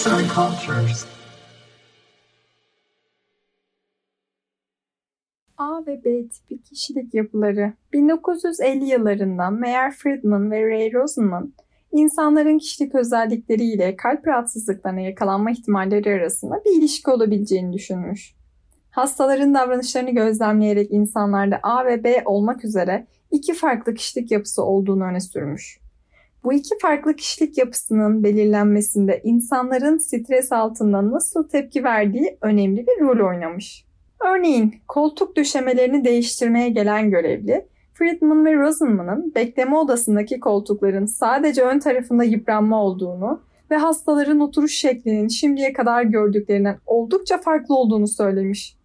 Arts and Cultures. A ve B tipi kişilik yapıları 1950 yıllarında Meyer Friedman ve Ray Rosenman insanların kişilik özellikleriyle kalp rahatsızlıklarına yakalanma ihtimalleri arasında bir ilişki olabileceğini düşünmüş. Hastaların davranışlarını gözlemleyerek insanlarda A ve B olmak üzere iki farklı kişilik yapısı olduğunu öne sürmüş. Bu iki farklı kişilik yapısının belirlenmesinde insanların stres altında nasıl tepki verdiği önemli bir rol oynamış. Örneğin koltuk döşemelerini değiştirmeye gelen görevli Friedman ve Rosenman'ın bekleme odasındaki koltukların sadece ön tarafında yıpranma olduğunu ve hastaların oturuş şeklinin şimdiye kadar gördüklerinden oldukça farklı olduğunu söylemiş.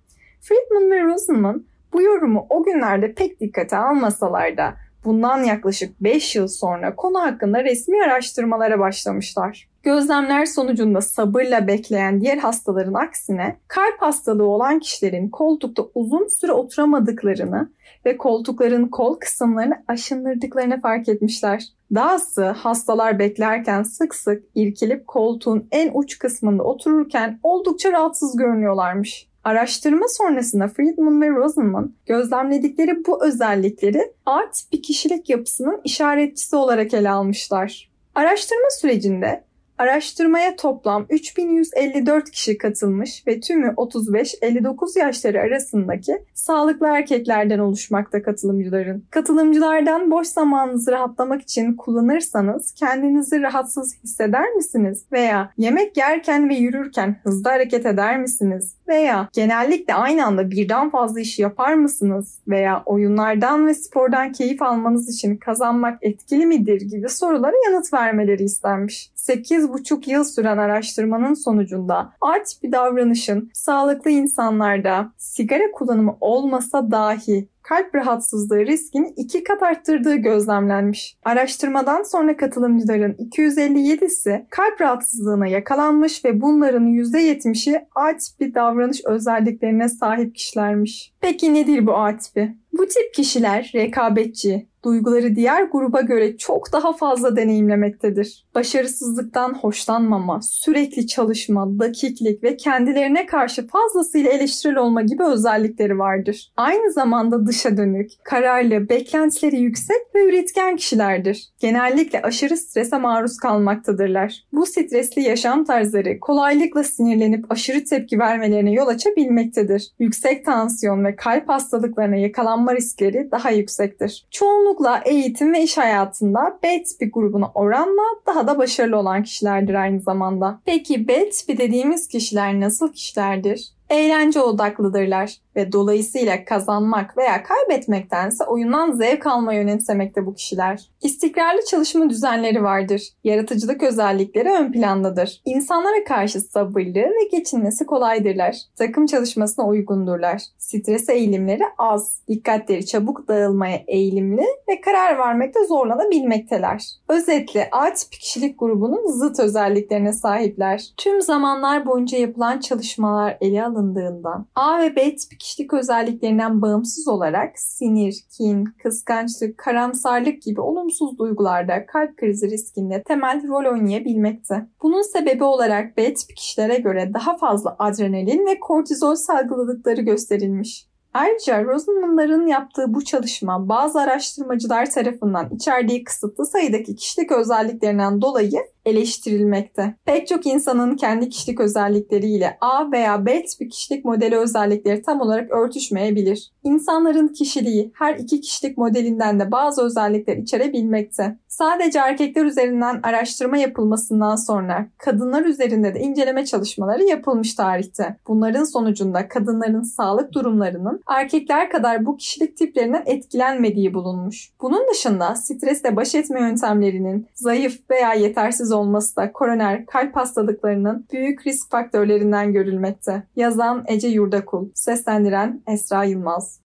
Friedman ve Rosenman bu yorumu o günlerde pek dikkate almasalar da bundan yaklaşık 5 yıl sonra konu hakkında resmi araştırmalara başlamışlar. Gözlemler sonucunda sabırla bekleyen diğer hastaların aksine kalp hastalığı olan kişilerin koltukta uzun süre oturamadıklarını ve koltukların kol kısımlarını aşındırdıklarını fark etmişler. Dahası hastalar beklerken sık sık irkilip koltuğun en uç kısmında otururken oldukça rahatsız görünüyorlarmış. Araştırma sonrasında Friedman ve Rosenman gözlemledikleri bu özellikleri A tipi kişilik yapısının işaretçisi olarak ele almışlar. Araştırma sürecinde Araştırmaya toplam 3154 kişi katılmış ve tümü 35-59 yaşları arasındaki sağlıklı erkeklerden oluşmakta katılımcıların. Katılımcılardan boş zamanınızı rahatlamak için kullanırsanız kendinizi rahatsız hisseder misiniz? Veya yemek yerken ve yürürken hızlı hareket eder misiniz? Veya genellikle aynı anda birden fazla işi yapar mısınız? Veya oyunlardan ve spordan keyif almanız için kazanmak etkili midir gibi sorulara yanıt vermeleri istenmiş. 8,5 yıl süren araştırmanın sonucunda A bir davranışın sağlıklı insanlarda sigara kullanımı olmasa dahi kalp rahatsızlığı riskini iki kat arttırdığı gözlemlenmiş. Araştırmadan sonra katılımcıların 257'si kalp rahatsızlığına yakalanmış ve bunların %70'i A tipi davranış özelliklerine sahip kişilermiş. Peki nedir bu A? Bu tip kişiler rekabetçi, duyguları diğer gruba göre çok daha fazla deneyimlemektedir. Başarısızlıktan hoşlanmama, sürekli çalışma, dakiklik ve kendilerine karşı fazlasıyla eleştirel olma gibi özellikleri vardır. Aynı zamanda dışa dönük, kararlı, beklentileri yüksek ve üretken kişilerdir. Genellikle aşırı strese maruz kalmaktadırlar. Bu stresli yaşam tarzları kolaylıkla sinirlenip aşırı tepki vermelerine yol açabilmektedir. Yüksek tansiyon ve kalp hastalıklarına yakalanma riskleri daha yüksektir. Çoğunlukla eğitim ve iş hayatında B tipi grubuna oranla daha da başarılı olan kişilerdir aynı zamanda. Peki B tipi dediğimiz kişiler nasıl kişilerdir? Eğlence odaklıdırlar ve dolayısıyla kazanmak veya kaybetmektense oyundan zevk almayı önemsemekte bu kişiler. İstikrarlı çalışma düzenleri vardır. Yaratıcılık özellikleri ön plandadır. İnsanlara karşı sabırlı ve geçinmesi kolaydırlar. Takım çalışmasına uygundurlar. Stres eğilimleri az. Dikkatleri çabuk dağılmaya eğilimli ve karar vermekte zorlanabilmekteler. Özetle A tipi kişilik grubunun zıt özelliklerine sahipler. Tüm zamanlar boyunca yapılan çalışmalar ele alındığından A ve B tipi kişilik özelliklerinden bağımsız olarak sinir, kin, kıskançlık, karamsarlık gibi olumsuz duygularda kalp krizi riskinde temel rol oynayabilmekte. Bunun sebebi olarak B tipi kişilere göre daha fazla adrenalin ve kortizol salgıladıkları gösterilmiş. Ayrıca Rosenman'ların yaptığı bu çalışma bazı araştırmacılar tarafından içerdiği kısıtlı sayıdaki kişilik özelliklerinden dolayı eleştirilmekte. Pek çok insanın kendi kişilik özellikleriyle A veya B tipi kişilik modeli özellikleri tam olarak örtüşmeyebilir. İnsanların kişiliği her iki kişilik modelinden de bazı özellikler içerebilmekte. Sadece erkekler üzerinden araştırma yapılmasından sonra kadınlar üzerinde de inceleme çalışmaları yapılmış tarihte. Bunların sonucunda kadınların sağlık durumlarının erkekler kadar bu kişilik tiplerinden etkilenmediği bulunmuş. Bunun dışında stresle baş etme yöntemlerinin zayıf veya yetersiz olması da koroner kalp hastalıklarının büyük risk faktörlerinden görülmekte. Yazan Ece Yurdakul, seslendiren Esra Yılmaz.